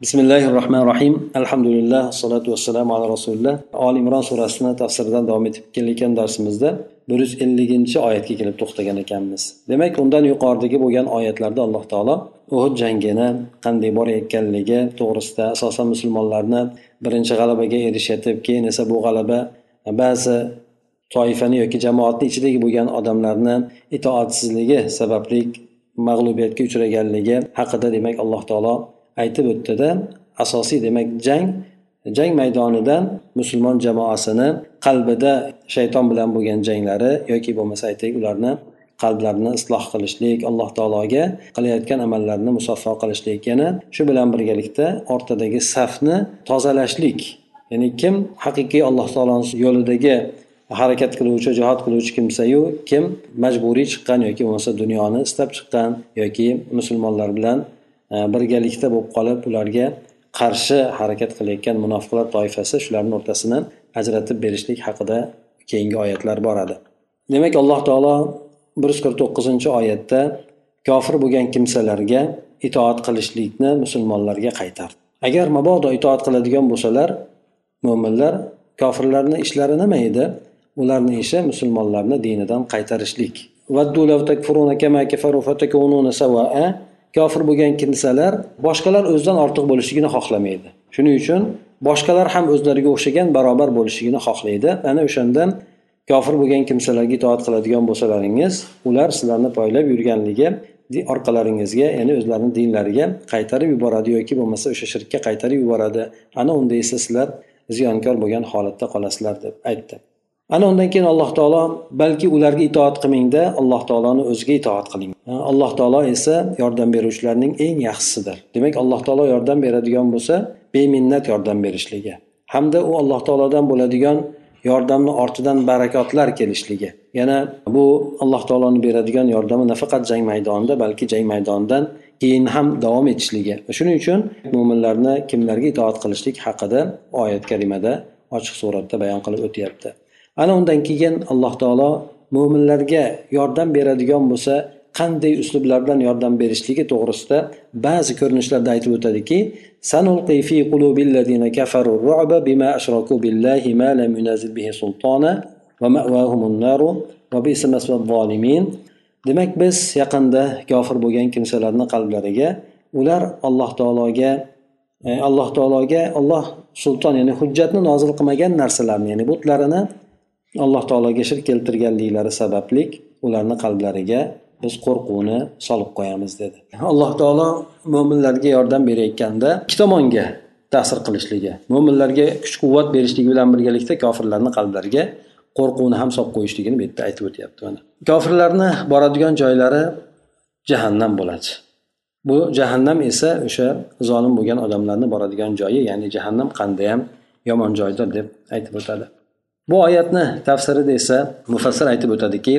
bismillahi rohmanir rohim alhamdulillah assalotu vassalamu ala rasulillah oli imron surasini tafsiridan davom etib kelayotgan darsimizda bir yuz elliginchi oyatga kelib to'xtagan ekanmiz. Demak undan yuqoridagi bo'lgan oyatlarda alloh taolo uhud jangini qanday borayotganligi to'g'risida asosan musulmonlarni birinchi g'alabaga erishayotib keyin esa bu g'alaba ba'zi toifani yoki jamoatni ichidagi bo'lgan odamlarni itoatsizligi sababli mag'lubiyatga uchraganligi haqida demak alloh taolo aytib o'tdida asosiy demak jang jang maydonidan musulmon jamoasini qalbida shayton bilan bo'lgan janglari yoki bo'lmasa aytaylik ularni qalblarini isloh qilishlik alloh taologa qilayotgan amallarini musaffo qilishlik. Yana shu bilan birgalikda ortadagi safni tozalashlik. Ya'ni kim haqiqiy alloh taoloni yo'lidagi harakat qiluvchi jihod qiluvchi kimsayu kim majburiy chiqqan yoki bo'lmasa dunyoni istab chiqqan yoki musulmonlar bilan birgalikda bo'lib qolib ularga qarshi harakat qilayotgan munofiqlar toifasi shularni o'rtasini ajratib berishlik haqida keyingi oyatlar boradi demak alloh taolo bir yuz qirq to'qqizinchi oyatda kofir bo'lgan kimsalarga itoat qilishlikni musulmonlarga qaytardi. Agar mabodo itoat qiladigan bo'lsalar mo'minlar kofirlarni ishlari nima edi? Ularni ishi musulmonlarni dinidan qaytarishlik. Kofir bo'lgan kimsalar boshqalar o'zidan ortiq bo'lishligini xohlamaydi. Shuning uchun boshqalar ham o'zlariga o'xshagan barobar bo'lishligini xohlaydi. Ana o'shandan kofir bo'lgan kimsalarga itoat qiladigan bo'lsalaringiz ular sizlarni poylab yurganligi orqalaringizga ya'ni o'zlarini dinlariga qaytarib yuboradi yoki bo'lmasa o'sha shirkka qaytarib yuboradi. Ana unda esa sizlar ziyonkor bo'lgan holatda qolasizlar deb aytdi. Ana undan keyin alloh taolo balki ularga itoat qilmangda alloh taoloni o'ziga itoat qiling. Alloh taolo esa yordam beruvchilarning eng yaxshisidir. Demak alloh taolo yordam beradigan bo'lsa beminnat yordam berishligi hamda u alloh taolodan bo'ladigan yordamni ortidan barakotlar kelishligi. Yana bu alloh taoloni beradigan yordami nafaqat jang maydonida balki jang maydonidan keyin ham davom etishligi. Shuning uchun mo'minlarni kimlarga itoat qilishlik haqida oyat karimada ochiq suratda bayon qilib o'tyapti. Ana undan keyin alloh taolo mo'minlarga yordam beradigan bo'lsa qanday uslublar bilan yordam berishligi to'g'risida ba'zi ko'rinishlarda aytib o'tadiki demak biz yaqinda kofir bo'lgan kimsalarni qalblariga ular alloh taologa e, alloh taologa olloh sulton ya'ni hujjatni nozil qilmagan narsalarni ya'ni butlarini alloh taologa shirk keltirganliklari sababli ularni qalblariga biz qo'rquvni solib qo'yamiz dedi. Alloh taolo mo'minlarga yordam berayotganda ikki tomonga ta'sir qilishligi mo'minlarga kuch quvvat berishligi bilan birgalikda kofirlarni qalblariga qo'rquvni ham solib qo'yishligini bu yerda aytib o'tyapti. Mana kofirlarni boradigan joylari jahannam bo'ladi. Bu jahannam esa o'sha zolim bo'lgan odamlarni boradigan joyi ya'ni jahannam qandayyam yomon joydir deb aytib o'tadi. Bu oyatni tafsirida esa mufassir aytib o'tadiki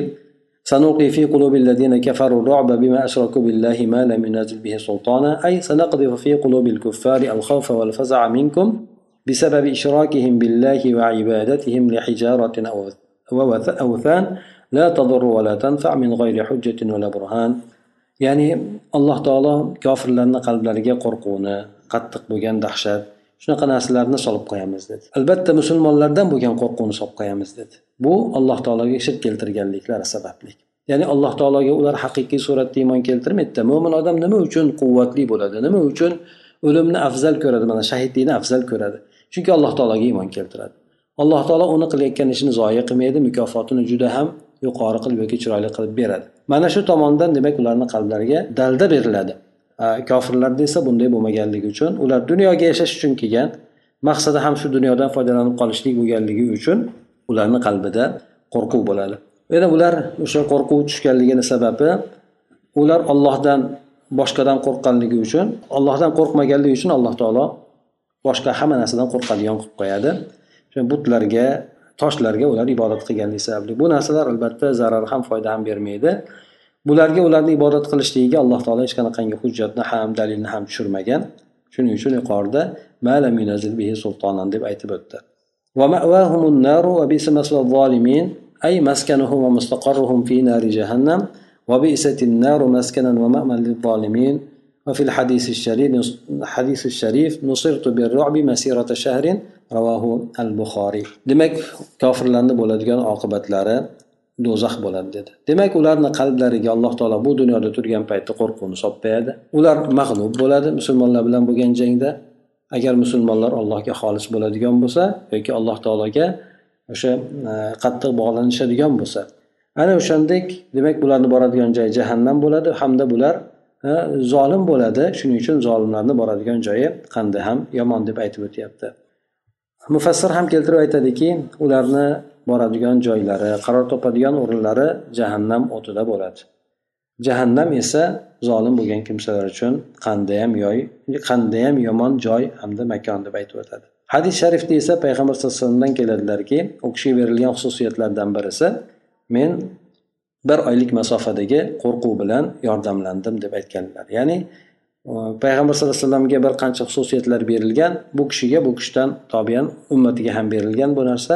سنلقي في قلوب الذين كفروا الرعب بما أشركوا بالله ما لم ينزل به سلطانا أي سنقذف في قلوب الكفار الخوف والفزع منكم بسبب إشراكهم بالله وعبادتهم لحجارة أو أوثان لا تضر ولا تنفع من غير حجة ولا برهان ya'ni alloh taolo kofirlarni qalblariga qo'rquvni qattiq bo'lgan dahshat shunaqa narsalarni solib qo'yamiz dedi. Albatta musulmonlardan bo'lgan qo'rquvni solib qo'yamiz dedi. Bu alloh taologa shirk keltirganliklari sababli. Ya'ni alloh taologa ular haqiqiy suratda iymon keltirmaydida mo'min odam nima uchun quvvatli bo'ladi? Nima uchun o'limni afzal ko'radi? Mana shahidlikni afzal ko'radi. Chunki alloh taologa iymon keltiradi. Alloh taolo uni qilayotgan ishini zoya qilmaydi mukofotini juda ham yuqori qilib yoki chiroyli qilib beradi. Mana shu tomondan demak ularni qalblariga dalda beriladi. Kofirlarda esa bunday bo'lmaganligi uchun ular dunyoga yashash uchun kelgan maqsadi ham shu dunyodan foydalanib qolishlik bo'lganligi uchun ularni qalbida qo'rquv bo'ladi. Yana ular o'sha qo'rquv tushganligini sababi ular ollohdan boshqadan qo'rqqanligi uchun ollohdan qo'rqmaganligi uchun alloh taolo boshqa hamma narsadan qo'rqadigan qilib qo'yadi. Butlarga toshlarga ular ibodat qilganligi sababli. Bu narsalar albatta zarar ham foyda ham bermaydi. bularga ularni ibodat qilishligiga alloh taolo hech qanaqangi hujjatni ham dalilni ham tushirmagan shuning uchun yuqorida deb aytib o'tdi أي مسكنهم ومستقرهم في نار جهنم وبئست النار مسكنا ومأمن للظالمين وفي الحديث الشريف حديث الشريف نصرت بالرعب مسيرة شهر رواه البخاري demak kofirlarni bo'ladigan oqibatlari do'zax bo'ladi dedi. Demak ularni qalblariga alloh taolo bu dunyoda turgan paytda qo'rquvni solib qo'yadi ular mag'lub bo'ladi musulmonlar bilan bo'lgan jangda. Agar musulmonlar allohga xolis bo'ladigan bo'lsa yoki alloh taologa o'sha e, qattiq bog'lanishadigan bo'lsa ana o'shandek demak bularni boradigan joyi jahannam bo'ladi hamda bular e, zolim bo'ladi. Shuning uchun zolimlarni boradigan joyi qanday ham yomon deb aytib o'tyapti. Mufassir ham keltirib aytadiki ularni boradigan joylari qaror topadigan o'rinlari jahannam o'tida bo'ladi. Jahannam esa zolim bo'lgan kimsalar uchun qandayam yoy qandayam yomon joy hamda makon deb aytib o'tadi. Hadis sharifda esa payg'ambar sallallohu alayhi vasallamdan keladilarki u kishiga berilgan xususiyatlardan birisi men bir oylik masofadagi qo'rquv bilan yordamlandim deb aytganlar. Ya'ni payg'ambar sallallohu alayhi vasallamga bir qancha xususiyatlar berilgan bu kishiga bu kishidan tobian ummatiga ham berilgan bu narsa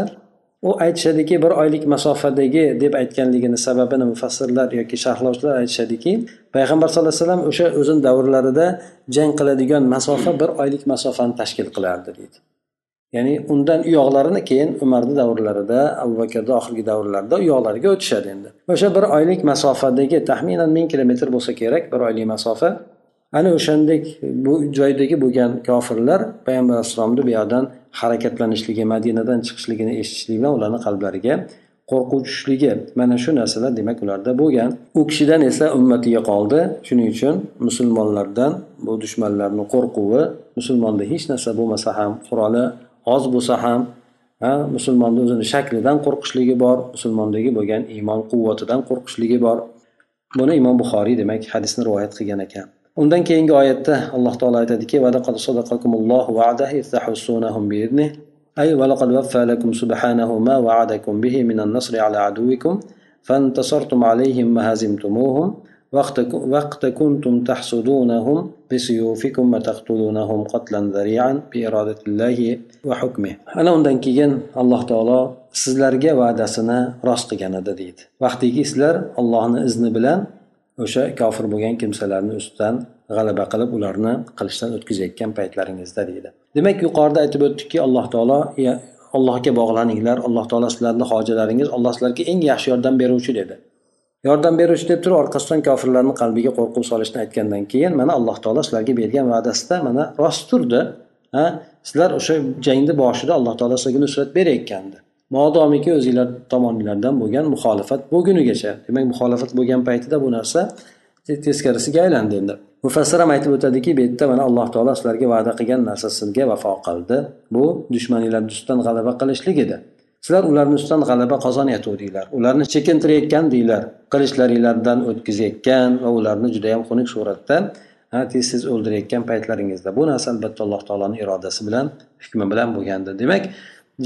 u aytishadiki bir oylik masofadagi deb aytganligini sababini mufassirlar yoki sharhlovchilar aytishadiki payg'ambar sallallohu alayhi vasallam o'sha o'zini davrlarida jang qiladigan masofa bir oylik masofani tashkil qilardi deydi. Ya'ni undan u yoqlarini keyin umarni davrlarida abu bakrni oxirgi davrlarida u yoqlariga o'tishadi endi. O'sha bir oylik masofadagi taxminan ming kilometr bo'lsa kerak bir oylik masofa. Ana o'shandek bu joydagi bo'lgan kofirlar payg'ambar alayhissalomni bu yoqdan harakatlanishligi madinadan chiqishligini eshitishlik bilan ularni qalblariga qo'rquv tushishligi mana shu narsalar demak ularda bo'lgan. U kishidan esa ummatiga qoldi. Shuning uchun musulmonlardan bu dushmanlarni qo'rquvi musulmonda hech narsa bo'lmasa ham quroli oz bo'lsa ham ha musulmonni o'zini shaklidan qo'rqishligi bor musulmondagi bo'lgan iymon quvvatidan qo'rqishligi bor. Buni imom buxoriy demak hadisni rivoyat qilgan ekan. undan keyingi oyatda alloh taolo aytadiki وقت كنتم تحسدونهم بسيوفكم وتقتلونهم قتلا ذريعا بإرادة الله وحكمه أنا عندن كيجن الله تعالى سلر جا وعدسنا راست جنا دديد وقت يجي سلر الله نزن بلن o'sha kofir bo'lgan kimsalarni ustidan g'alaba qilib ularni qilichdan o'tkazayotgan paytlaringizda deydi. Demak yuqorida aytib o'tdikki alloh taolo allohga bog'laninglar alloh taolo sizlarni hojalaringiz alloh sizlarga eng yaxshi yordam beruvchi dedi. Yordam beruvchi deb turib orqasidan kofirlarni qalbiga qo'rquv solishni aytgandan keyin mana alloh taolo sizlarga bergan va'dasida mana rost turdi. Ha sizlar o'sha jangni boshida alloh taolo sizlarga nusrat berayotgandi. Modomiki o'zinglar tomoninglardan bo'lgan muxolifat bo'lgunigacha demak muxolifat bo'lgan paytida bu narsa teskarisiga aylandi endi. Mufassir ham aytib o'tadiki bu yerda mana alloh taolo sizlarga va'da qilgan narsasiga vafo qildi. Bu dushmaninglarni ustidan g'alaba qilishlik edi. Sizlar ularni ustidan g'alaba qozonayotgandinglar ularni chekintirayotgandinglar qilichlaringlardan o'tkazayotgan va ularni judayam xunuk suratda tez tez o'ldirayotgan paytlaringizda. Bu narsa albatta alloh taoloni irodasi bilan hukmi bilan bo'lgandi. Demak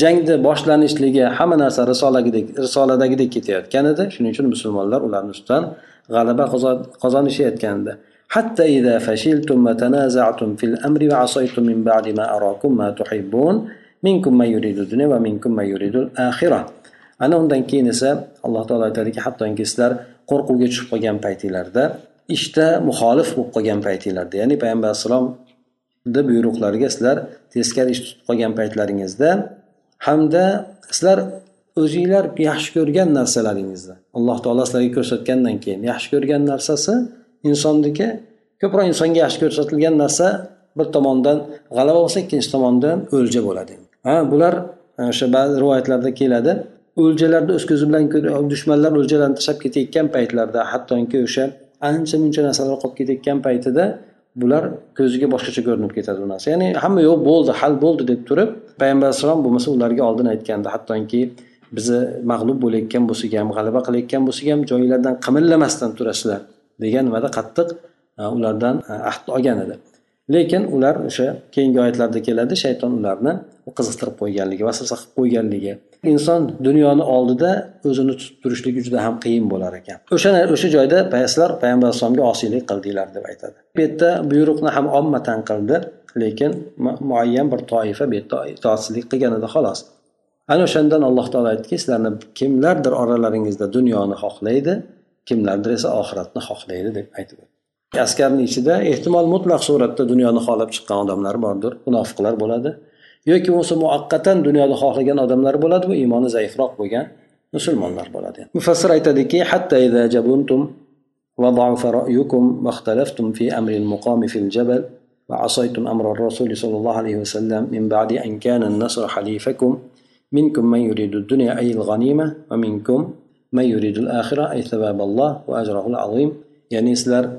jangni boshlanishligi hamma narsa risoladagidek risoladagidek ketayotgan edi shuning uchun musulmonlar ularni ustidan g'alaba qozonishayotgandi حتى إذا فشلتم وتنازعتم في الأمر وعصيتم من بعد ما أراكم ما تحبون منكم من يريد الدنيا ومنكم من يريد الآخرة ana undan keyin esa alloh taolo aytadiki hattoki sizlar qo'rquvga tushib qolgan paytinglarda ishda muxolif bo'lib qolgan paytinglarda ya'ni payg'ambar alayhissalomni buyruqlariga sizlar teskari ish tutib qolgan paytlaringizda hamda sizlar o'zinglar yaxshi ko'rgan narsalaringizni alloh taolo sizlarga ko'rsatgandan keyin yaxshi ko'rgan narsasi insonniki ko'proq insonga yaxshi ko'rsatilgan narsa bir tomondan g'alaba bo'lsa ikkinchi tomondan o'lja bo'ladi. Ha bular e, o'sha ba'zi rivoyatlarda keladi. O'ljalarni o'z ko'zi bilan dushmanlar o'ljalarni tashlab ketayotgan paytlarida hattoki o'sha ancha muncha narsalar qolib ketayotgan paytida bular ko'ziga boshqacha ko'rinib ketadi bu narsa. Ya'ni hamma yo'q bo'ldi hal bo'ldi deb turib payg'ambar alayhissalom bo'lmasa ularga oldin aytgandi hattoki bizni mag'lub bo'layotgan bo'lsak ham g'alaba qilayotgan bo'lsak ham joyinglardan qimillamasdan turasizlar degan nimada qattiq e, ulardan e, ahd olgan edi. Lekin ular o'sha keyingi oyatlarda keladi shayton ularni qiziqtirib qo'yganligi vasvasa qilib qo'yganligi inson dunyoni oldida o'zini tutib turishligi juda ham qiyin bo'lar ekan. O'sha o'sha joyda sizlar payg'ambar alayhissalomga osiylik qildinglar deb aytadi. Bu yerda buyruqni ham ommatan qildi lekin muayyan bir toifa bu yerda itoatsizlik qilgan edi xolos. Ana o'shandan alloh taolo aytdiki sizlarni kimlardir oralaringizda dunyoni xohlaydi kimlardir esa oxiratni xohlaydi deb aytib askarni ichida ehtimol mutlaq suratda dunyoni xohlab chiqqan odamlar bordir munofiqlar bo'ladi. Yoki bo'lmasa muaqqatan dunyoda xohlagan odamlar bo'ladi bu iymoni zaifroq bo'lgan musulmonlar bo'ladi. Mufassir aytadiki وضعف رأيكم واختلفتم في أمر المقام في الجبل وعصيتم أمر الرسول صلى الله عليه وسلم من بعد أن كان النصر حليفكم منكم من يريد الدنيا أي الغنيمة ومنكم من يريد الآخرة أي ثواب الله وأجره العظيم يعني سلر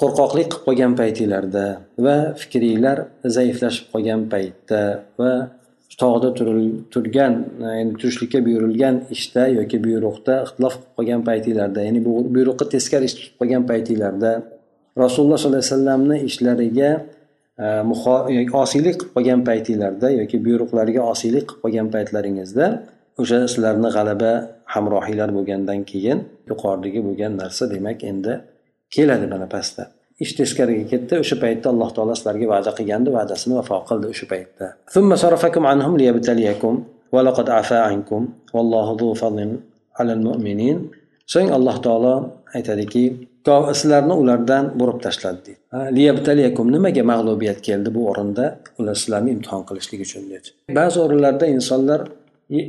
qo'rqoqlik qilib qolgan paytinglarda va fikringlar zaiflashib qolgan paytda va tog'da turgan ya'ni turishlikka buyurilgan ishda yoki buyruqda ixtilof qilib qolgan paytinglarda ya'ni bu buyruqqa teskari ish tutib qolgan paytinglarda rasululloh sollallohu alayhi vasallamni ishlariga e, e, osiylik qilib qolgan paytinglarda yoki buyruqlariga osiylik qilib qolgan paytlaringizda o'sha sizlarni g'alaba hamrohiylar bo'lgandan keyin yuqoridagi bo'lgan narsa demak endi keladi mana pastda. Ish teskariga ketdi o'sha paytda alloh taolo sizlarga va'da qilgandi va'dasini vafo qildi o'sha paytda. So'ng alloh taolo aytadiki sizlarni ulardan burib tashladi deydi nimaga mag'lubiyat keldi bu o'rinda? Ular sizlarni imtihon qilishlik uchun dedi. Ba'zi o'rinlarda insonlar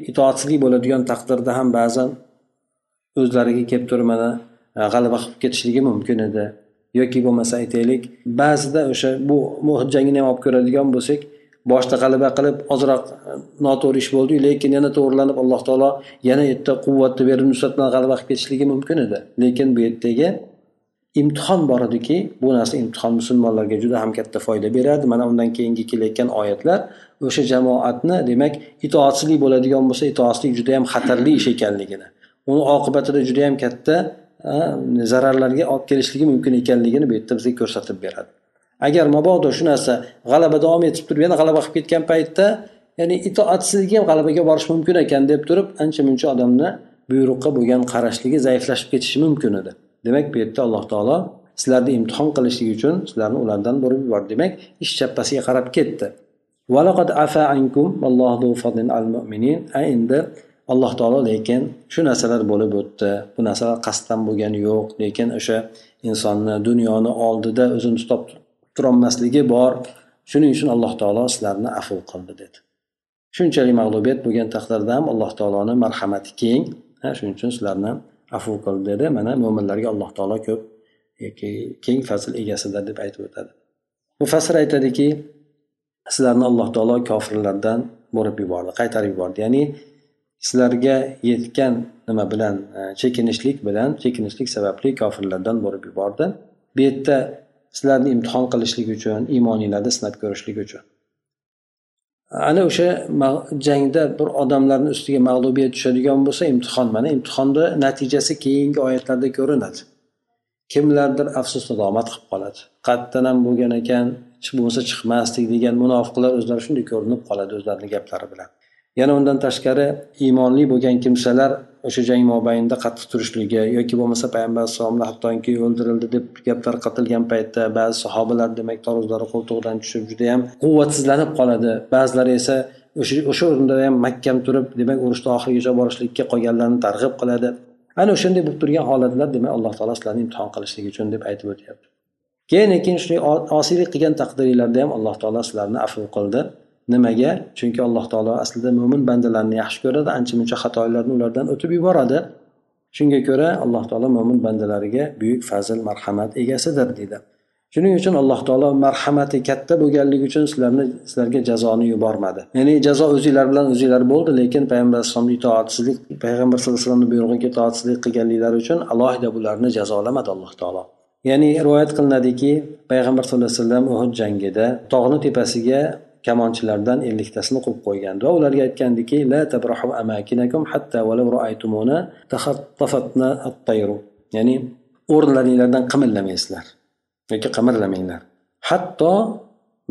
itoatsizlik bo'ladigan taqdirda ham ba'zan o'zlariga kelib turib mana E, g'alaba qilib ketishligi mumkin edi. Yoki bo'lmasa aytaylik ba'zida o'sha bu muhit jangini ham olib ko'radigan bo'lsak boshida g'alaba qilib ozroq e, noto'g'ri ish bo'ldi lekin yana to'g'irlanib alloh taolo yana yerda quvvatni berib nusrat bilan g'alaba qilib ketishligi mumkin edi. Lekin bu yerdagi imtihon bor ediki bu narsa imtihon musulmonlarga juda ham katta foyda beradi. Mana undan keyingi kelayotgan oyatlar o'sha jamoatni demak itoatsizlik bo'ladigan bo'lsa itoatsizlik juda yam xatarli ish ekanligini uni oqibatida juda yam katta zararlarga olib kelishligi mumkin ekanligini bu yerda bizga ko'rsatib beradi. Agar mabodo shu narsa g'alaba davom etib turib yana g'alaba qilib ketgan paytda ya'ni itoatsizlik ham g'alabaga borishi mumkin ekan deb turib ancha muncha odamni buyruqqa bo'lgan qarashligi zaiflashib ketishi mumkin edi. Demak bu yerda alloh taolo sizlarni imtihon qilishlik uchun sizlarni ulardan burib yubordi. Demak ish chappasiga qarab ketdi. Endi alloh taolo lekin shu narsalar bo'lib o'tdi. Bu narsalar qasddan bo'lgani yo'q lekin o'sha insonni dunyoni oldida o'zini tutab turolmasligi bor. Shuning uchun alloh taolo sizlarni afv qildi dedi. Shunchalik mag'lubiyat bo'lgan taqdirda ham alloh taoloni marhamati keng. Shuning uchun sizlarni afv qildi dedi. Mana mo'minlarga alloh taolo ko'p keng fazl egasidir deb aytib o'tadi. Mufassir aytadiki sizlarni alloh taolo kofirlardan bo'lib yubordi qaytarib yubordi. Ya'ni sizlarga yetgan nima bilan e, chekinishlik bilan chekinishlik sababli kofirlardan bo'lib yubordi. Bu yerda sizlarni imtihon qilishlik uchun iymoninglarni sinab ko'rishlik uchun. Ana o'sha jangda bir odamlarni ustiga mag'lubiyat tushadigan bo'lsa imtihon mana imtihonni natijasi keyingi oyatlarda ko'rinadi. Kimlardir afsus nadomat qilib qoladi. Qayerdan ham bo'lgan ekan bo'lmasa chiqmasdik degan munofiqlar o'zlari shunday ko'rinib qoladi o'zlarini gaplari bilan. Yana undan tashqari iymonli bo'lgan kimsalar o'sha jang mobaynida qattiq turishligi yoki bo'lmasa payg'ambar alayhissalomni hattoki o'ldirildi deb gap tarqatilgan paytda ba'zi sahobalar demak tarozlari qo'ltig'idan tushib judayam quvvatsizlanib qoladi. Ba'zilari esa o'sha o'sha o'rinda ham mahkam turib demak urushni oxirigacha borishlikka qolganlarni targ'ib qiladi. Ana o'shanday bo'lib turgan holatlar demak alloh taolo sizlarni imtihon qilishlik uchun deb aytib o'tyapti. Keyin lekin shunday osiylik qilgan taqdiringlarda ham alloh taolo sizlarni afv qildi. Nimaga? Chunki alloh taolo aslida mo'min bandalarni yaxshi ko'radi ancha muncha xatolarni ulardan o'tib yuboradi. Shunga ko'ra alloh taolo mo'min bandalariga buyuk fazl marhamat egasidir deydi. Shuning uchun alloh taolo marhamati katta bo'lganligi uchun sizlarni sizlarga jazoni yubormadi. Ya'ni jazo o'zinglar bilan o'zinglar bo'ldi lekin payg'ambar alayhisalomni itoatsizlik payg'ambar sallallohu alayhi vasallamni buyrug'iga itoatsizlik qilganliklari uchun alohida bularni jazolamadi alloh taolo. Ya'ni rivoyat qilinadiki payg'ambar sallallohu alayhi vasallam uhud jangida tog'ni tepasiga kamonchilardan elliktasini qo'yib qo'ygandi va ularga aytgandiki la tabrahu amakinakum hatta walau ra'aytumuna takhattafatna at-tayru. Ya'ni o'rinlaringlardan qimillamaysizlar yoki qimirlamanglar. Hatto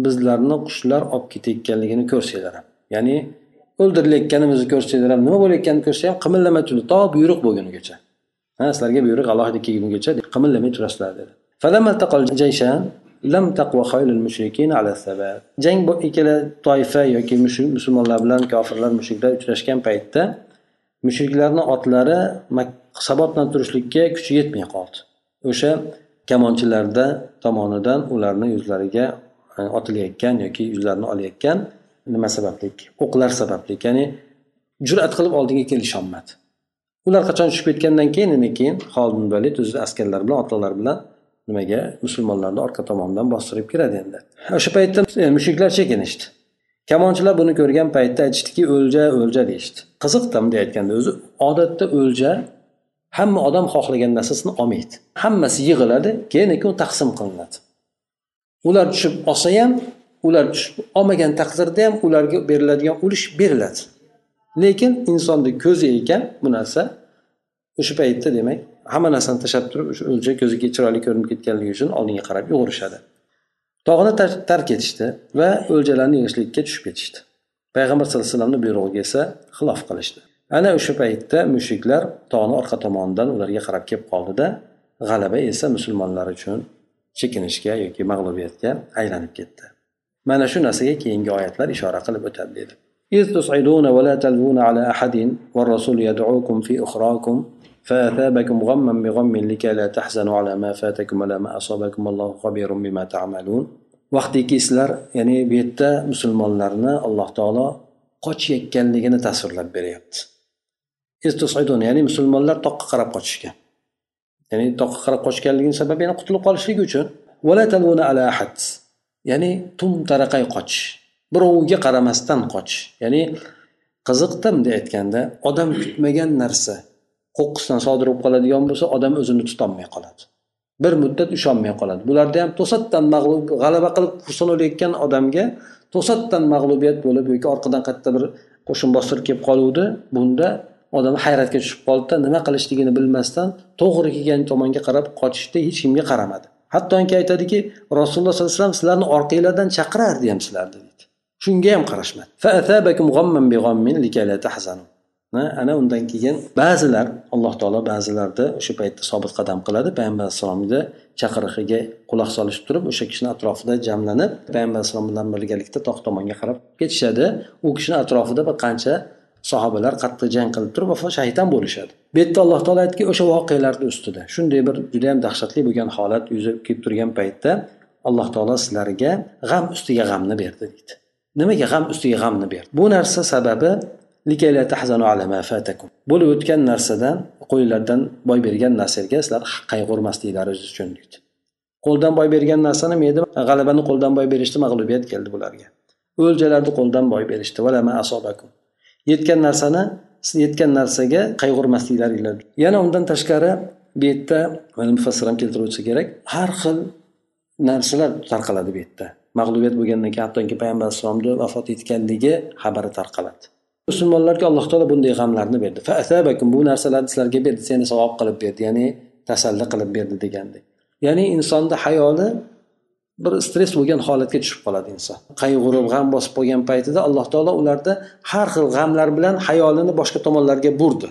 bizlarni qushlar olib ketayotganligini ko'rsanglar ham. Ya'ni o'ldirilayotganimizni ko'rsanglar ham nima bo'layotganini ko'rsa ham qimirlamay turdi. To buyruq bo'lgunigacha. Ha sizlarga buyruq alohida kelgunigacha qimillamay turasizlar dedi. Lam taqva mushrikin ala sabat. Jang ikkala toifa yoki musulmonlar bilan kofirlar mushriklar uchrashgan paytda mushriklarni otlari sabot bilan turishlikka kuchi yetmay qoldi. O'sha kamonchilarda tomonidan ularni yuzlariga e, otilayotgan yoki yuzlarini olayotgan nima sababli? O'qlar sababli. Ya'ni jur'at qilib oldinga kelisholmadi ular qachon tushib ketgandan keyin keyin xolid valid o'zi askarlar bilan otliqlar bilan nimaga? Musulmonlarni orqa tomonidan bostirib kiradi endi. O'sha paytda e, mushuklar chekinishdi kamonchilar buni ko'rgan paytda aytishdiki o'lja o'lja deyishdi. Qiziqda bunday aytganda o'zi odatda o'lja hamma odam xohlagan narsasini olmaydi. Hammasi yig'iladi keyin u taqsim qilinadi. Ular tushib olsa ham ular tushib olmagan taqdirda ham ularga beriladigan ulush beriladi. Lekin insonni ko'zi ekan bu narsa. O'sha paytda demak hamma narsani tashlab turib o'sha o'lja ko'ziga chiroyli ko'rinib ketganligi uchun oldinga qarab yugurishadi tog'ni tark etishdi va o'ljalarni yig'ishlikka tushib ketishdi payg'ambar sallallohu alayhi vasallamni buyrug'iga esa xilof qilishdi ana o'sha paytda mushuklar tog'ni orqa tomonidan ularga qarab kelib qoldida g'alaba esa musulmonlar uchun chekinishga yoki mag'lubiyatga aylanib ketdi mana shu narsaga keyingi oyatlar ishora qilib o'tadi dedi إذ تصعدون ولا تلوون على أحد والرسول يدعوكم في أخراكم فأثابكم غما بغم لكي لا تحزنوا على ما فاتكم ولا ما أصابكم والله خبير بما تعملون vaqtiki sizlar ya'ni bu yerda musulmonlarni alloh taolo qochayotganligini tasvirlab beryapti ya'ni musulmonlar toqqa qarab qochishgan ya'ni toqqa qarab qochganligini sababi yana qutulib qolishligi uchun ya'ni tum taraqay qochish birovga qaramasdan qochish ya'ni qiziqda bunday aytganda odam kutmagan narsa qo'qqisdan sodir bo'lib qoladigan bo'lsa odam o'zini tutolmay qoladi. Bir muddat ishonmay qoladi. Bularda ham to'satdan mag'lub g'alaba qilib hursin odamga to'satdan mag'lubiyat bo'lib yoki orqadan qayerda bir qo'shin bostirib kelib qoluvdi bunda odam hayratga tushib qoldida nima qilishligini bilmasdan to'g'ri kelgan tomonga qarab qochishda hech kimga qaramadi. Hattoki aytadiki rasululloh sollallohu alayhi vasallam sizlarni orqanglardan chaqirardi ham sizlarni deydi. Shunga ham qarashmadi. Ana undan keyin ba'zilar alloh taolo ba'zilarni o'sha paytda sobit qadam qiladi. Payg'ambar alayhissalomni chaqirig'iga quloq solishib turib o'sha kishini atrofida jamlanib payg'ambar alayhissalom bilan birgalikda tog' tomonga qarab ketishadi. U kishini atrofida bir qancha sahobalar qattiq jang qilib turib shahid ham bo'lishadi. Bu yerda alloh taolo aytdiki o'sha voqealarni ustida shunday bir judayam dahshatli bo'lgan holat yuzib kelib turgan paytda alloh taolo sizlarga g'am ustiga g'amni berdi deydi. Nimaga g'am ustiga g'amni berdi? Bu narsa sababi bo'lib o'tgan narsadan qo'ylardan boy bergan narsaga sizlar qayg'urmasliklari uchun deydi qo'ldan boy bergan narsani mayda g'alabani qo'ldan boy berishdi mag'lubiyat keldi bularga o'ljalarni qo'ldan boy berishdi yetgan narsani yetgan narsaga qayg'urmasliklaringlar yana undan tashqari bu yerda mufassir ham keltirib o'tsa kerak har xil narsalar tarqaladi bu yerda mag'lubiyat bo'lgandan keyin hattoki payg'ambar alayhissalomni vafot etganligi xabari tarqaladi musulmonlarga alloh taolo bunday g'amlarni berdi. Bu narsalarni sizlarga berdi seni savob qilib berdi ya'ni tasalli qilib berdi degandek. Ya'ni insonni hayoli bir stress bo'lgan holatga tushib qoladi inson. Qayg'urib g'am bosib qolgan paytida alloh taolo ularda har xil g'amlar bilan hayolini boshqa tomonlarga burdi.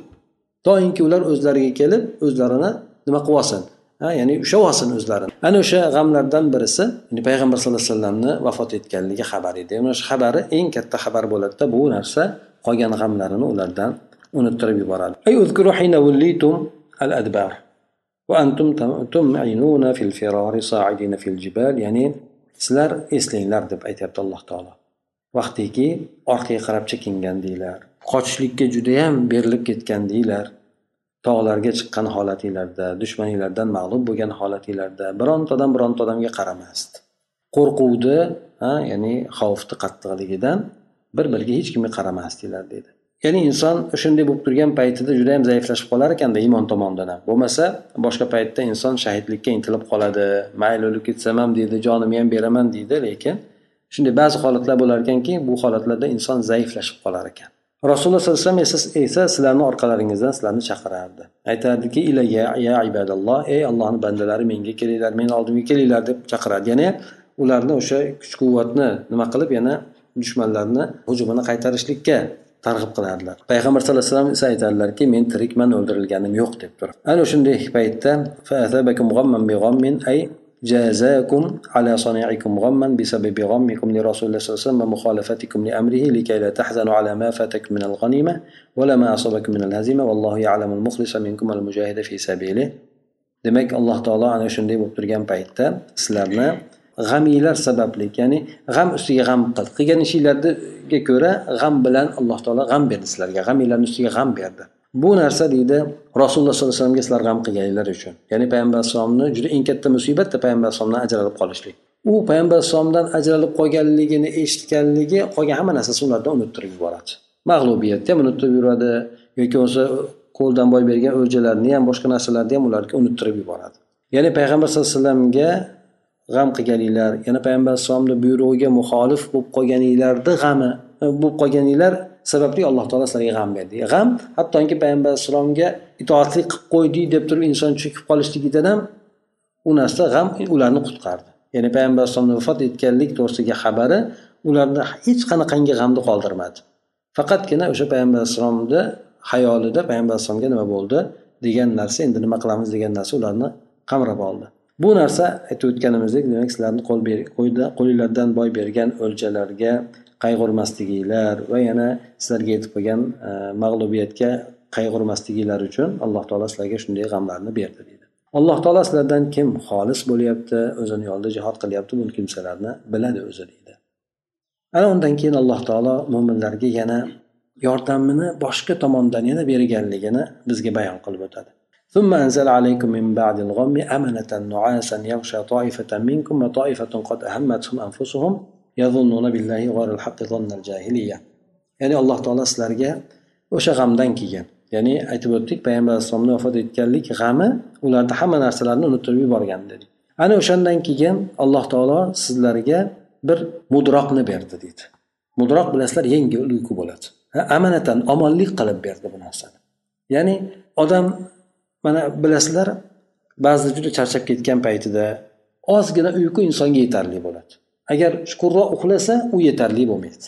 Doimki ular o'zlariga kelib o'zlarini nima qilib olsin? Ha ya'ni ushlab olsin o'zlarini. Ana o'sha g'amlardan birisi ya'ni payg'ambar sallallohu alayhi vasallamni vafot etganligi xabari edi. Mana shu xabari eng katta xabar bo'ladida bu narsa qolgan g'amlarini ulardan unuttirib yuboradi. Ya'ni sizlar eslanglar deb aytyapti alloh taolo. Vaqtiki orqaga qarab chekingandinglar qochishlikka judayam berilib ketgandinglar tog'larga chiqqan holatinglarda dushmaninglardan mag'lub bo'lgan holatinglarda birontadan bironta odamga qaramasdi. Qo'rquvni ya'ni xavfni qattiqligidan bir biriga hech kimga qaramasdinglar dedi. Ya'ni inson shunday bo'lib turgan paytida juda yam zaiflashib qolar ekanda iymon tomonidan ham. Bo'lmasa boshqa paytda inson shahidlikka intilib qoladi mayli o'lib ketsam ham deydi jonimni ham beraman deydi lekin shunday ba'zi holatlar bo'lar ekanki bu holatlarda inson zaiflashib qolar ekan. Rasululloh sallallohu alayhi vasallam esa sizlarni orqalaringizdan sizlarni chaqirardi. Aytardiki ya ibadalloh ey allohni bandalari menga kelinglar meni oldimga kelinglar deb chaqirardi ya'ni ularni o'sha kuch quvvatni nima qilib yana dushmanlarni hujumini qaytarishlikka targ'ib qilardilar payg'ambar sallallohu alayhi vasallam esa aytadilarki men tirikman o'ldirilganim yo'q deb turib ana shunday paytda جازاكم على صنيعكم غما بسبب غمكم لرسول الله صلى الله عليه وسلم ومخالفتكم لأمره لكي لا تحزنوا على ما فاتكم من الغنيمة ولا ما أصابكم من الهزيمة والله يعلم المخلص منكم والمجاهد في سبيله demak alloh taolo ana shunday bo'lib turgan paytda sizlarni g'amiylar sababli ya'ni g'am ustiga g'am qil qilgan ishinglarga ko'ra g'am bilan alloh taolo g'am berdi sizlarga g'amiylarni ustiga g'am berdi. Bu narsa deydi rasululloh sollallohu alayhi vasallamga sizlar g'am qilganinglar uchun. Ya'ni payg'ambar alayhisalomni juda eng katta musibatda payg'ambar alayhisalomdan ajralib qolishlik. U payg'ambar alayhisalomdan ajralib qolganligini eshitganligi qolgan hamma narsasi ulardan unuttirib yuboradi. Mag'lubiyatni ham unuttirib yuboradi yoki bo'lmasa qo'ldan boy bergan o'ljalarni ham boshqa narsalarni ham ularga unuttirib yuboradi. Ya'ni payg'ambar sallallohu alayhi vasallamga g'am qilganinglar yana payg'ambar alayhissalomni buyrug'iga muxolif bo'lib qolganinglarni g'ami e, bo'lib qolganinglar sababli alloh taolo sizlarga g'am berdi. E, g'am hattoki payg'ambar alayhissalomga itoatlik qilib qo'ydik deb turib inson cho'kib qolishligidan ham u narsa g'am ularni qutqardi. Ya'ni payg'ambar alayhissalomni vafot etganlik to'g'risidagi xabari ularni hech qanaqangi g'amni qoldirmadi. Faqatgina o'sha payg'ambar alayhissalomni hayolida payg'ambar alayhissalomga nima bo'ldi degan narsa endi nima qilamiz degan narsa ularni qamrab oldi. Bu narsa aytib o'tganimizdek demak sizlarni qo'l qo'linglardan boy bergan o'ljalarga qayg'urmasliginglar va yana sizlarga yetib qolgan e, mag'lubiyatga qayg'urmasliginglar uchun alloh taolo sizlarga shunday g'amlarni berdi deydi. Alloh taolo sizlardan kim xolis bo'lyapti o'zini yo'lida jihod qilyapti bu kimsalarni biladi o'zi deydi. Ana undan keyin alloh taolo mo'minlarga yana yordamini boshqa tomondan yana berganligini bizga bayon qilib o'tadi. ثم أنزل عليكم من بعد الغم أمنة نعاسا يغشى طائفة منكم وطائفة قد أهمتهم أنفسهم يظنون بالله غير الحق ظن الجاهلية ya'ni alloh taolo sizlarga o'sha g'amdan keyin ya'ni aytib o'tdik payg'ambar alayhissalomni vafot etganlik g'ami ularni hamma narsalarni unuttirib yuborgan dedik ana o'shandan keyin alloh taolo sizlarga bir mudroqni berdi deydi mudroq bilasizlar yengil uyqu bo'ladi amanatan omonlik qilib berdi bu narsani ya'ni odam mana bilasizlar ba'zida juda charchab ketgan paytida ozgina uyqu insonga yetarli bo'ladi. Agar chuqurroq uxlasa u yetarli bo'lmaydi.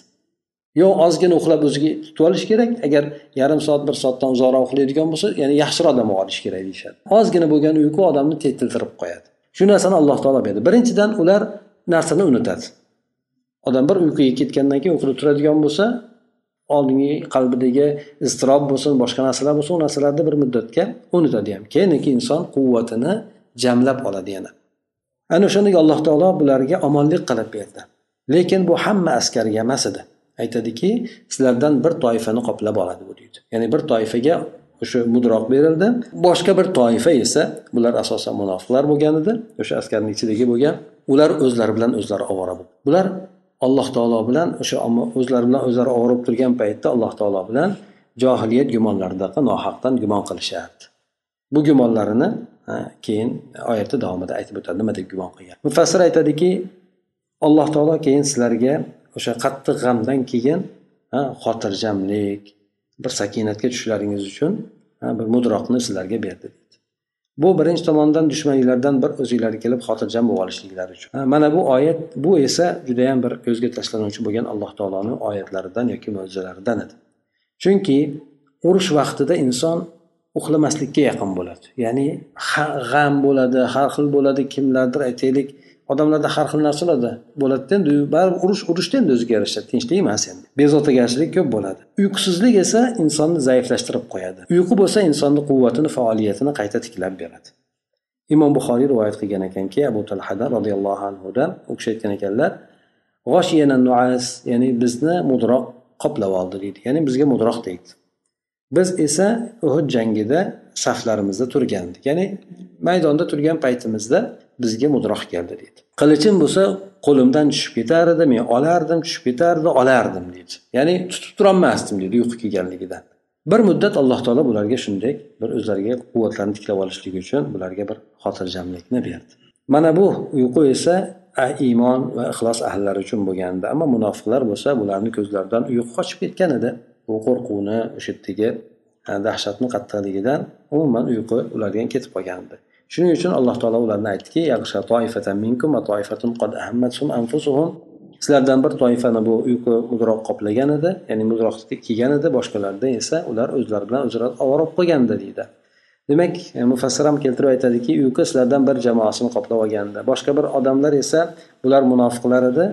Yo ozgina uxlab o'ziga tutib olish kerak agar yarim soat bir soatdan uzoqroq uxlaydigan bo'lsa ya'ni yaxshiroq dam olish kerak deyishadi. Ozgina bo'lgan uyqu odamni tetiltirib qo'yadi. Shu narsani alloh taolo berdi. Birinchidan ular narsani unutadi. Odam bir uyquga ketgandan keyin uxlab turadigan bo'lsa oldingi qalbidagi iztirob bo'lsin boshqa narsalar bo'lsin u narsalarni bir muddatga unutadi ham keyin inson quvvatini jamlab oladi yana. Ana o'shandek alloh taolo bularga omonlik qilib berdi. Lekin bu hamma askarga emas edi. Aytadiki sizlardan bir toifani qoplab oladi bu deydi. Ya'ni bir toifaga o'sha mudroq berildi. Boshqa bir toifa esa bular asosan munofiqlar bo'lgan edi. O'sha askarni ichidagi bo'lgan ular o'zlari bilan o'zlari ovora bo'ldi. Bular alloh taolo bilan o'sha o'zlari bilan o'zlari og'rib turgan paytda alloh taolo bilan johiliyat gumonlaridaqa nohaqdan gumon qilishardi. Bu gumonlarini keyin oyatni davomida aytib o'tadi nima deb gumon qilgan? Mufassir aytadiki alloh taolo keyin sizlarga o'sha qattiq g'amdan keyin xotirjamlik bir sakinatga tushishlaringiz uchun bir mudroqni sizlarga berdi. Bu birinchi tomondan dushmaninglardan bir o'zinglarga kelib xotirjam bo'lib olishliklari uchun. Mana bu oyat bu esa judayam bir ko'zga tashlanuvchi bo'lgan alloh taoloni oyatlaridan yoki mo'jizalaridan edi. Chunki urush vaqtida inson uxlamaslikka yaqin bo'ladi. Ya'ni g'am bo'ladi har xil bo'ladi kimlardir aytaylik odamlarda har xil narsalarda bo'ladida endi baribir urush urushda endi o'ziga yarasha tinchlik emas endi bezovtagarchilik ko'p bo'ladi. Uyqusizlik esa insonni zaiflashtirib qo'yadi. Uyqu bo'lsa insonni quvvatini faoliyatini qayta tiklab beradi. Imom buxoriy rivoyat qilgan ekanki abu talhada roziyallohu anhudan u kishi aytgan ekanlar ya'ni bizni mudroq qoplab oldi deydi. Ya'ni bizga mudroq tegdi biz esa uhud jangida saflarimizda turgandik. Ya'ni maydonda turgan paytimizda bizga mudroq keldi deydi. Qilichim bo'lsa qo'limdan tushib ketar edi men olardim tushib ketardi olardim deydi. Ya'ni tutib turolmasdim deydi uyqu kelganligidan. Bir muddat alloh taolo bularga shunday bir o'zlariga quvvatlarni tiklab olishligi uchun bularga bir xotirjamlikni berdi. Mana bu uyqu esa iymon va ixlos ahllari uchun bo'lgandi. Ammo munofiqlar bo'lsa bularni ko'zlaridan uyqu qochib ketgan edi. Bu qo'rquvni o'sha yerdagi dahshatni qattiqligidan umuman uyqu ulardan ketib qolgan edi shuning uchun alloh taolo ularni aytdiki sizlardan bir toifani bu uyqu mudroq qoplagan edi ya'ni mudroq kelgan edi boshqalarda esa ular o'zlari bilan o'zlari ovora bo'lib qolgandi deydi. Demak mufassir ham keltirib aytadiki uyqu sizlardan bir jamoasini qoplab olgandi. Boshqa bir odamlar esa bular munofiqlar edi.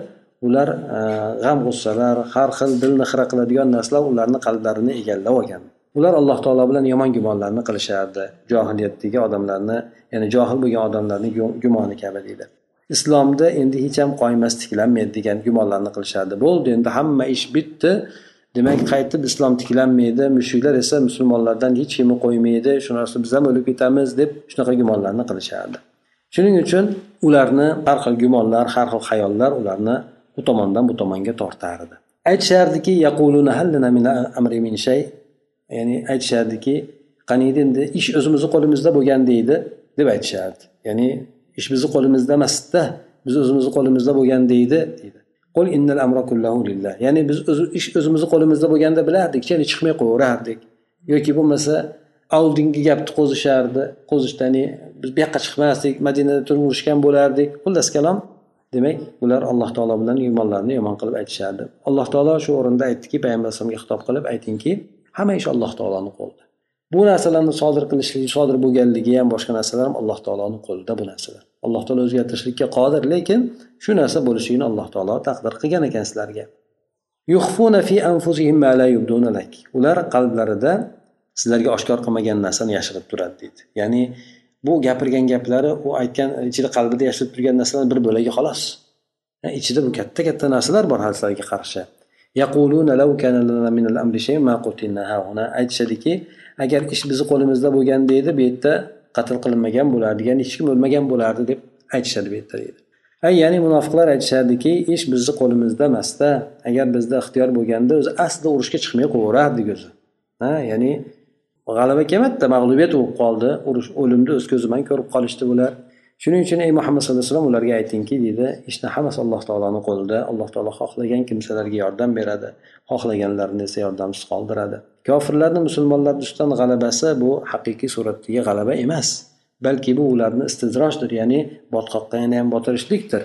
Ular e, g'am g'ussalar har xil dilni xira qiladigan narsalar ularni qalblarini egallab olgan ular alloh taolo bilan yomon gumonlarni qilishardi. Johiliyatdagi odamlarni ya'ni johil bo'lgan odamlarni gumoni kabi deydi. Islomda endi hech ham qoimas tiklanmaydi degan gumonlarni qilishardi. Bo'ldi endi hamma ish bitdi. Demak qaytib islom tiklanmaydi mushuklar esa musulmonlardan hech kimni qo'ymaydi shu narsa biz ham o'lib ketamiz deb shunaqa gumonlarni qilishardi. Shuning uchun ularni har xil gumonlar har xil xayollar ularni u tomondan bu tomonga tortardi. Aytishardiki ya'ni aytishardiki qaniydi endi? Ish o'zimizni qo'limizda bo'lgan deydi deb aytishardi. Ya'ni ish bizni qo'limizda emasda biz o'zimizni qo'limizda bo'lgan deydi deydi. Qul innal amra kullahu lillah. Ya'ni biz ish o'zimizni qo'limizda bo'lganda bilardik ya'ni chiqmay qo'yaverardik. Yoki bo'lmasa oldingi gapni qo'zishardi qo'zishdi ya'ni biz bu yoqqa chiqmasdik madinada turib urushgan bo'lardik. Xullas kalom. Demak ular alloh taolo bilan iymonlarni yomon qilib aytishardi. Alloh taolo shu o'rinda aytdiki payg'ambar alayhisalomga xitob qilib aytingki hamma ish alloh taoloni qo'lida. Bu narsalarni sodir qilishligi sodir bo'lganligi ham boshqa narsalar ham alloh taoloni qo'lida bu narsalar. Alloh taolo o'zgartirishlikka qodir lekin shu narsa bo'lishligini alloh taolo taqdir qilgan ekan sizlarga. Ular qalblarida sizlarga oshkor qilmagan narsani yashirib turadi deydi. Ya'ni bu gapirgan gaplari u aytgan ichida qalbida yashirib turgan narsalar bir bo'lagi xolos. Ichida bu katta katta narsalar bor sizlarga qarshi. Aytishadiki agar ish bizni qo'limizda bo'lganda edi bu yerda qatl qilinmagan bo'lardi ya'ni hech kim o'lmagan bo'lardi deb aytishadi bu yerda deydi. Ya'ni munofiqlar aytishardiki ish bizni qo'limizda emasda. Agar bizda ixtiyor bo'lganda o'zi aslida urushga chiqmay qo'yaverardik o'zi ha ya'ni g'alaba kelmadida mag'lubiyat bo'lib qoldi. Urush o'limni o'z ko'zi bilan ko'rib qolishdi bular. Shuning uchun ey muhammad sallallohu alayhi vasallam ularga aytingki deydi ishni hammasi alloh taoloni qo'lida. Alloh taolo xohlagan kimsalarga yordam beradi xohlaganlarni esa yordamsiz qoldiradi. Kofirlarni musulmonlar ustidan g'alabasi bu haqiqiy suratdagi g'alaba emas balki bu ularni istidrojdir ya'ni botqoqqa yana ham botirishlikdir.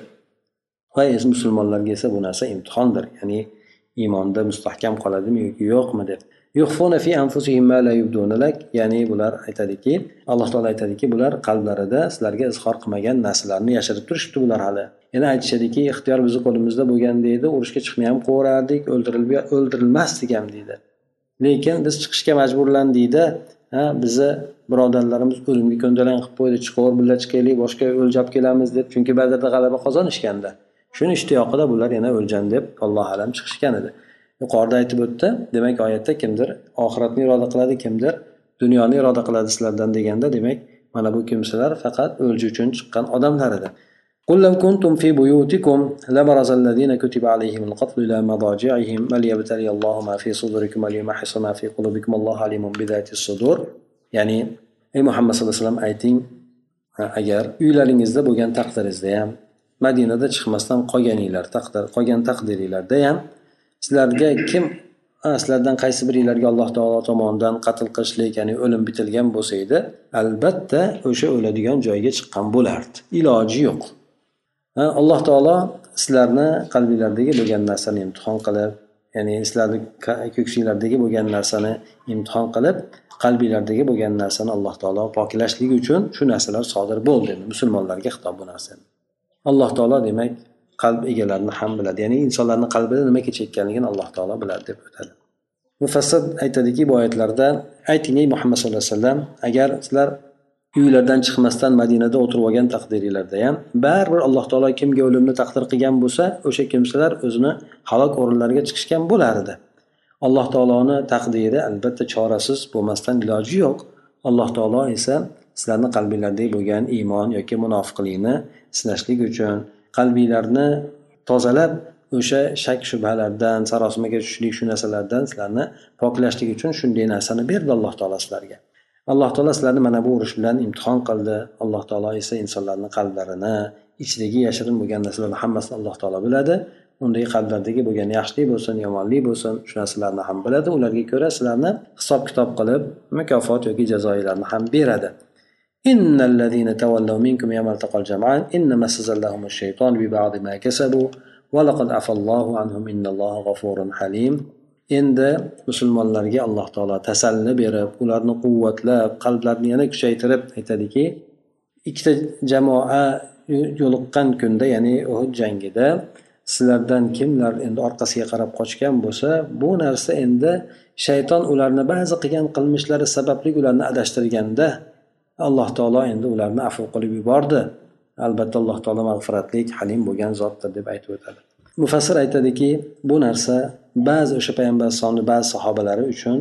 Va musulmonlarga esa bu narsa imtihondir ya'ni iymonda mustahkam qoladimi yoki yo'qmi deb. Ya'ni bular aytadiki alloh taolo aytadiki bular qalblarida sizlarga izhor qilmagan narsalarni yashirib turishibdi bular hali. Yana aytishadiki ixtiyor bizni qo'limizda bo'lgan deydi urushga chiqmay ham qo'yaverardik o'ldirilmasdik ham deydi. Lekin biz chiqishga majburlandikda bizni birodarlarimiz o'limga ko'ndalang qilib qo'ydi chiqaver birga chiqaylik boshqa o'ljab kelamiz deb. Chunki badrda g'alaba qozonishganda. Shuni ishtiyoqida bular yana o'ljan deb alloh alam chiqishgan edi. yuqorida aytib o'tdi demak oyatda kimdir oxiratni iroda qiladi kimdir dunyoni iroda qiladi sizlardan deganda demak mana bu kimsalar faqat o'lja uchun chiqqan odamlar edi قل لو كنتم في بيوتكم لبرز الذين كتب عليهم القتل إلى مضاجعهم وليبتلي الله ما في صدوركم وليمحص ما في قلوبكم الله عليم بذات الصدور ya'ni ey muhammad sallallohu alayhi vasallam ayting agar uylaringizda bo'lgan taqdiringizda ham madinada chiqmasdan qolganinglar taqdir qolgan taqdiringlarda ham sizlarga kim? Sizlardan qaysi biringlarga alloh taolo tomonidan qatl qilishlik ya'ni o'lim bitilgan bo'lsa edi albatta o'sha o'ladigan joyga chiqqan bo'lardi. Iloji yo'q. Alloh taolo sizlarni qalbinglardagi bo'lgan narsani imtihon qilib ya'ni sizlarni ko'ksinglardagi bo'lgan narsani imtihon qilib qalbinglardagi bo'lgan narsani alloh taolo poklashligi uchun shu narsalar sodir bo'ldi. Musulmonlarga xitob bu narsa alloh taolo demak qalb egalarini ham biladi. Ya'ni insonlarni qalbida nima kechayotganligini alloh taolo biladi deb o'tadi mufassir aytadiki bu oyatlarda ayting ey muhammad sallallohu alayhi vasallam agar sizlar uylardan chiqmasdan madinada o'tirib olgan taqdiringlarda ham baribir alloh taolo kimga o'limni taqdir qilgan bo'lsa o'sha kimsalar o'zini halok o'rinlariga chiqishgan bo'lar edi. Alloh taoloni taqdiri albatta chorasiz bo'lmasdan iloji yo'q. Alloh taolo esa sizlarni qalbinglardagi bo'lgan iymon yoki munofiqlikni sinashlik uchun qalbinglarni tozalab o'sha shak shubhalardan sarosimaga tushishlik shu narsalardan sizlarni poklashlik uchun shunday narsani berdi alloh taolo sizlarga. Alloh taolo sizlarni mana bu urush bilan imtihon qildi. Alloh taolo esa insonlarni qalblarini ichidagi yashirin bo'lgan narsalarni hammasini alloh taolo biladi. Unday qalblardagi bo'lgan yaxshilik bo'lsin yomonlik bo'lsin shu narsalarni ham biladi. Ularga ko'ra sizlarni hisob kitob qilib mukofot yoki jazoinglarni ham beradi. إن الذين تولوا منكم يوم التقى الجمعان إنما استزلهم الشيطان ببعض ما كسبوا ولقد عفى الله عنهم إن الله غفور حليم endi musulmonlarga alloh taolo tasalli berib ularni quvvatlab qalblarini yana kuchaytirib aytadiki ikkita jamoa yo'liqqan kunda ya'ni uhud jangida sizlardan kimlar endi orqasiga qarab qochgan bo'lsa bu narsa endi shayton ularni ba'zi qilgan qilmishlari sababli ularni adashtirganda alloh taolo endi ularni afv qilib yubordi. Albatta alloh taolo mag'firatli halim bo'lgan zotdir deb aytib o'tadi. Mufassir aytadiki bu narsa ba'zi o'sha payg'ambar alayhisalomni ba'zi sahobalari uchun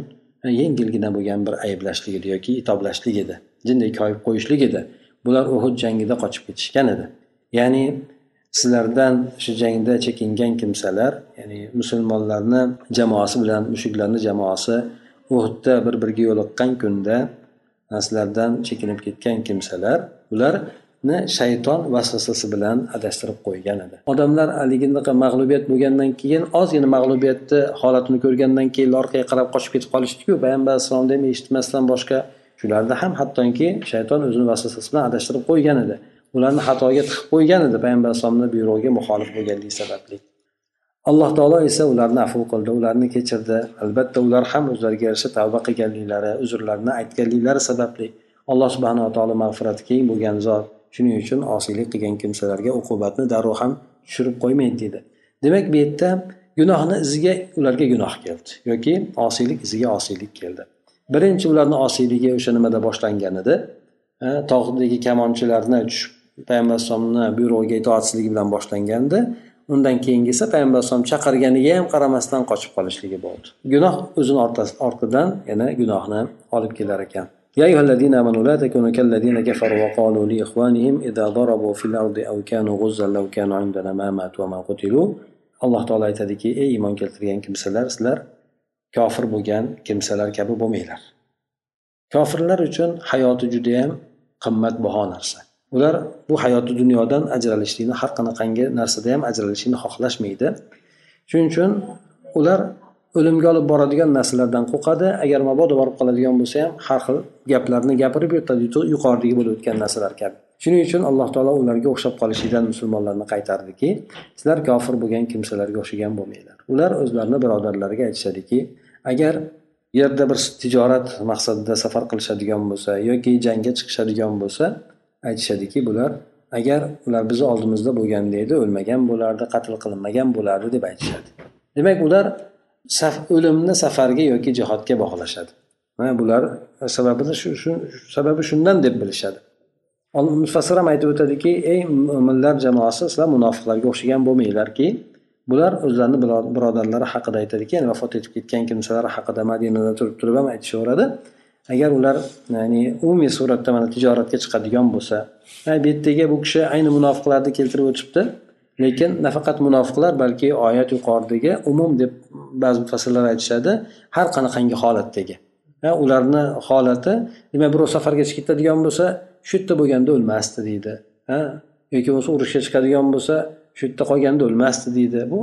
yengilgina bo'lgan bir ayblashlik edi yoki itoblashlik edi jinday koyib qo'yishlik edi. Bular uhud jangida qochib ketishgan edi. Ya'ni sizlardan shu jangda chekingan kimsalar ya'ni musulmonlarni jamoasi bilan mushuklarni jamoasi uhudda bir biriga yo'liqqan kunda narsalardan chekinib ketgan kimsalar ularni shayton vasvasasi bilan adashtirib qo'ygan edi. Odamlar haliginaqa mag'lubiyat bo'lgandan keyin ozgina mag'lubiyatni holatini ko'rgandan keyin orqaga qarab qochib ketib qolishdiku payg'ambar alayhissalomni ham eshitmasdan boshqa shularni ham hattoki shayton o'zini vasvasasi bilan adashtirib qo'ygan edi. Ularni xatoga tiqib qo'ygan edi payg'ambar alayhisalomni buyrug'iga muxolif bo'lganligi sababli. Alloh taolo esa ularni afv qildi ularni kechirdi. Albatta ular ham o'zlariga yarasha tavba qilganliklari uzrlarini aytganliklari sababli alloh subhanava taolo mag'firati keng bo'lgan zot shuning uchun osiylik qilgan kimsalarga uqubatni darrov ham tushirib qo'ymaydi deydi demak bu yerda gunohni iziga ularga gunoh keldi yoki osiylik iziga osiylik keldi. Birinchi ularni osiyligi o'sha nimada boshlangan edi. Tog'dagi kamonchilarni tushib payg'ambar alayhisalomni buyrug'iga itoatsizligi bilan boshlangandi undan keyingi esa payg'ambar alayhisalom chaqirganiga ham qaramasdan qochib qolishligi bo'ldi gunoh o'zini ortidan yana gunohni olib kelar ekan يا أيها الذين آمنوا لا تكونوا كالذين كفروا وقالوا لإخوانهم إذا ضربوا في الأرض أو كانوا غزا لو كانوا عندنا ما ماتوا وما قتلوا alloh taolo aytadiki ey iymon keltirgan kimsalar sizlar kofir bo'lgan kimsalar kabi bo'lmanglar kofirlar uchun hayoti judayam qimmatbaho narsa Ular bu hayoti dunyodan ajralishlikni har qanaqangi narsada ham ajralishlikni xohlashmaydi. Shuning uchun ular o'limga olib boradigan narsalardan qo'rqadi. Agar mabodo borib qoladigan bo'lsa ham har xil gaplarni gapirib yuradi yuqoridagi bo'lib o'tgan narsalar kabi shuning uchun alloh taolo ularga o'xshab qolishlikdan musulmonlarni qaytardiki sizlar kofir bo'lgan kimsalarga o'xshagan bo'lmanglar. Ular o'zlarini birodarlariga aytishadiki agar yerda bir tijorat maqsadida safar qilishadigan bo'lsa yoki jangga chiqishadigan bo'lsa aytishadiki bular agar ular bizni oldimizda bo'lganda edi o'lmagan bo'lardi qatl qilinmagan bo'lardi deb aytishadi. Demak ular saf o'limni safarga yoki jihodga bog'lashadi. Bular sababini shu shu sababi shundan deb bilishadi. Mufassir ham aytib o'tadiki ey mo'minlar jamoasi sizlar munofiqlarga o'xshagan bo'lmanglarki bular o'zlarini birodarlari haqida aytadiki ya'ni vafot etib ketgan kimsalar haqida madinada turib turib ham aytishaveradi. Agar ular ya'ni umumiy suratda mana tijoratga chiqadigan bo'lsa bu yerdagi bu kishi ayni munofiqlarni keltirib o'tibdi lekin nafaqat munofiqlar balki oyat yuqoridagi umum deb ba'zi mufassirlar aytishadi har qanaqangi holatdagi. Ularni holati demak birov safarga chiqib ketadigan bo'lsa shu yerda bo'lganda o'lmasdi deydi. Ha yoki bo'lmasa urushga chiqadigan bo'lsa shu yerda qolganda o'lmasdi deydi. Bu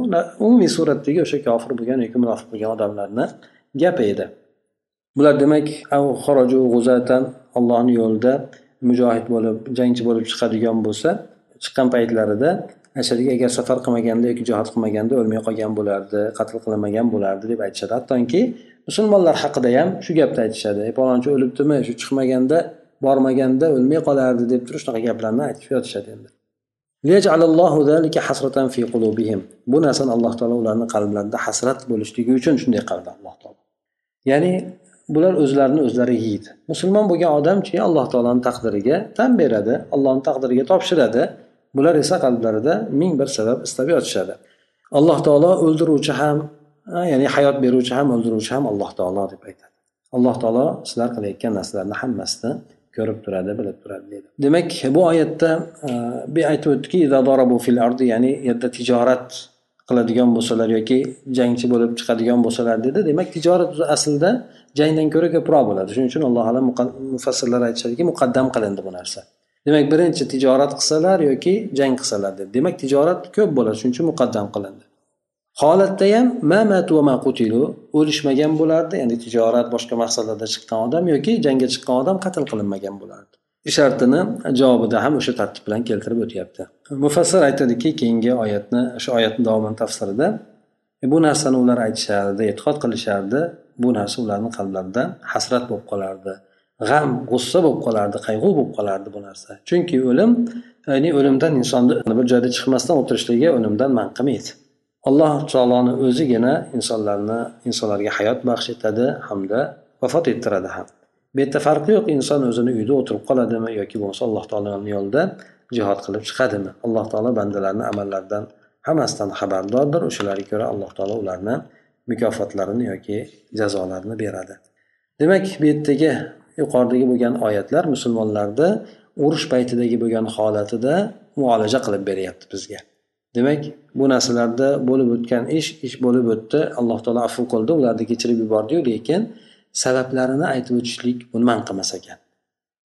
umumiy suratdagi o'sha kofir bo'lgan yoki munofiq bo'lgan odamlarni gapi edi. Bular demak allohni yo'lida mujohid bo'lib jangchi bo'lib chiqadigan bo'lsa chiqqan paytlarida aytishadiki agar safar qilmaganda yoki jihod qilmaganda o'lmay qolgan bo'lardi qatl qilinmagan bo'lardi deb aytishadi. Hattoki musulmonlar haqida ham shu gapni aytishadi. Palonchi o'libdimi? Shu chiqmaganda bormaganda o'lmay qolardi deb turib shunaqa gaplarni aytib yotishadi endi. Bu narsani alloh taolo ularni qalblarida hasrat bo'lishligi uchun shunday qildi alloh taolo. Ya'ni bular o'zlarini o'zlari yeydi. Musulmon bo'lgan odamchi alloh taoloni taqdiriga tan beradi allohni taqdiriga topshiradi. Bular esa qalblarida ming bir sabab istab yotishadi. Alloh taolo o'ldiruvchi ham ya'ni hayot beruvchi ham o'ldiruvchi ham alloh taolo deb aytadi. Alloh taolo sizlar qilayotgan narsalarni hammasini ko'rib turadi bilib turadi deydi demak bu oyatda aytib o'tdiki ya'ni yerda tijorat qiladigan bo'lsalar yoki jangchi bo'lib chiqadigan bo'lsalar dedi. Demak tijorat aslida jangdan ko'ra ko'proq bo'ladi. Shuning uchun alloh alam mufassirlar aytishadiki muqaddam qilindi bu narsa. Demak birinchi tijorat qilsalar yoki jang qilsalar dedi. Demak tijorat ko'p bo'ladi shuning uchun muqaddam qilindi. Holatda ham ma matu ma qutilu o'lishmagan bo'lardi. Ya'ni tijorat boshqa maqsadlarda chiqqan odam yoki jangga chiqqan odam qatl qilinmagan bo'lardi. Shartini javobida ham o'sha tartib bilan keltirib o'tyapti. Mufassir aytadiki keyingi oyatni shu oyatni davomini tafsirida e, bu narsani ular aytishardi e'tiqod qilishardi bu narsa ularni qalblarida hasrat bo'lib qolardi g'am g'ussa bo'lib qolardi qayg'u bo'lib qolardi bu narsa. Chunki o'lim ya'ni o'limdan insonni bir joyda chiqmasdan o'tirishligi o'limdan man qilmaydi alloh taoloni o'zigina insonlarni insonlarga hayot baxsh etadi hamda vafot ettiradi ham. Bu yerda farqi yo'q. Inson o'zini uyida o'tirib qoladimi yoki bo'lmasa alloh taoloni yo'lida jihod qilib chiqadimi? Alloh taolo bandalarni amallaridan hammasidan xabardordir. O'shalarga ko'ra alloh taolo ularni mukofotlarini yoki jazolarini beradi. Demak bu yerdagi yuqoridagi bo'lgan oyatlar musulmonlarni urush paytidagi bo'lgan holatida muolaja qilib beryapti bizga. Demak bu narsalarda bo'lib o'tgan ish ish bo'lib o'tdi. Alloh taolo afu qildi. Ularni kechirib yubordiyu lekin sabablarini aytib o'tishlik buni man qilmas ekan.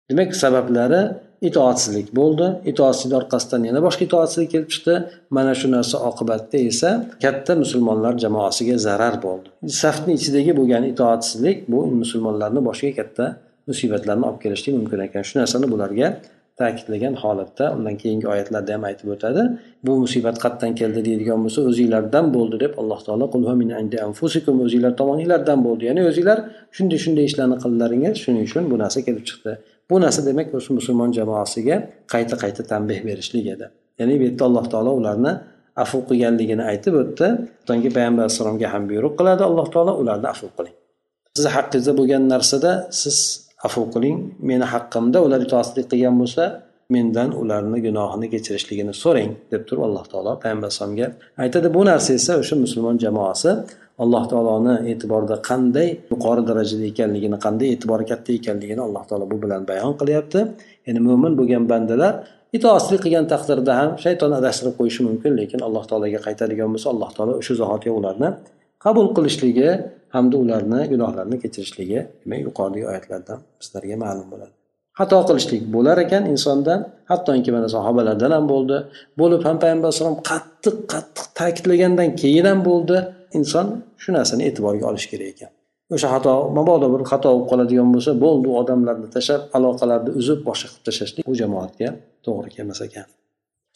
Demak sabablari itoatsizlik bo'ldi. Itoatsizlik orqasidan yana boshqa itoatsizlik kelib chiqdi. Mana shu narsa oqibatida esa katta musulmonlar jamoasiga zarar bo'ldi. Safni ichidagi bo'lgan itoatsizlik bu musulmonlarni boshiga katta musibatlarni olib kelishligi mumkin ekan. Shu narsani bularga ta'kidlagan holatda undan keyingi oyatlarda ham aytib o'tadi bu musibat qayerdan keldi deydigan bo'lsa o'zinglardan bo'ldi deb alloh taolo o'zinglar tomoninglardan bo'ldi. Ya'ni o'zinglar shunday shunday ishlarni qildilaringiz shuning uchun bu narsa kelib chiqdi. Bu narsa demak o'sha musulmon jamoasiga qayta qayta tanbeh berishlik edi. Ya'ni bu yerda alloh taolo ularni afu qilganligini aytib o'tdi. So'nggi payg'ambar alayhissalomga ham buyruq qiladi alloh taolo ularni afu qiling. Sizni haqqingizda bo'lgan narsada siz afu qiling meni haqqimda ular itoatsizlik qilgan bo'lsa mendan ularni gunohini kechirishligini so'rang deb turib alloh taolo payg'ambar alayhisalomga aytadi. Bu narsa esa o'sha musulmon jamoasi alloh taoloni e'tiborida qanday yuqori darajada ekanligini qanday e'tibori katta ekanligini alloh taolo bu bilan bayon qilyapti. Ya'ni mo'min bo'lgan bandalar itoatsizlik qilgan taqdirda ham shayton adashtirib qo'yishi mumkin lekin alloh taologa qaytadigan bo'lsa alloh taolo o'sha zahoti ularni qabul qilishligi hamda ularni gunohlarini kechirishligi demak yuqoridagi oyatlardan bizlarga ma'lum bo'ladi. Xato qilishlik bo'lar ekan insondan hattoki mana sahobalardan ham bo'ldi. Bo'lib ham payg'ambar alayhisalom qattiq qattiq ta'kidlagandan keyin ham bo'ldi. Inson shu narsani e'tiborga olish kerak ekan. O'sha xato mabodo bir xato bo'lib qoladigan bo'lsa bo'ldi odamlarni tashlab aloqalarni uzib boshqa qilib tashlashlik bu jamoatga to'g'ri kelmas ekan.